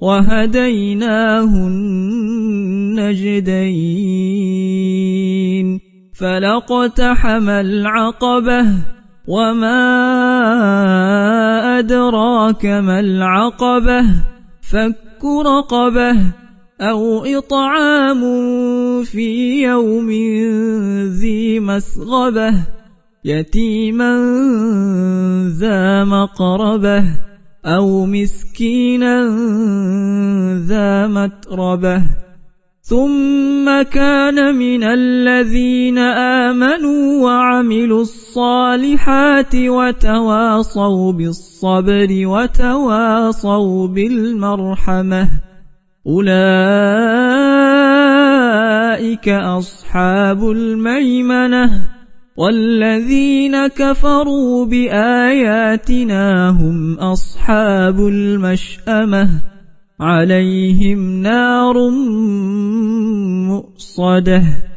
وهديناه النجدين فلقتحم العقبة وما أدراك ما العقبة. فك رقبة أو إطعام في يوم ذي مسغبة. يتيما ذا مقربة. أو مسكينا ذا متربة ثم كان من الذين آمنوا وعملوا الصالحات وتواصوا بالصبر وتواصوا بالمرحمة أولئك أصحاب الميمنة والذين كفروا بآياتنا هم أصحاب المشأمة عليهم نار مؤصده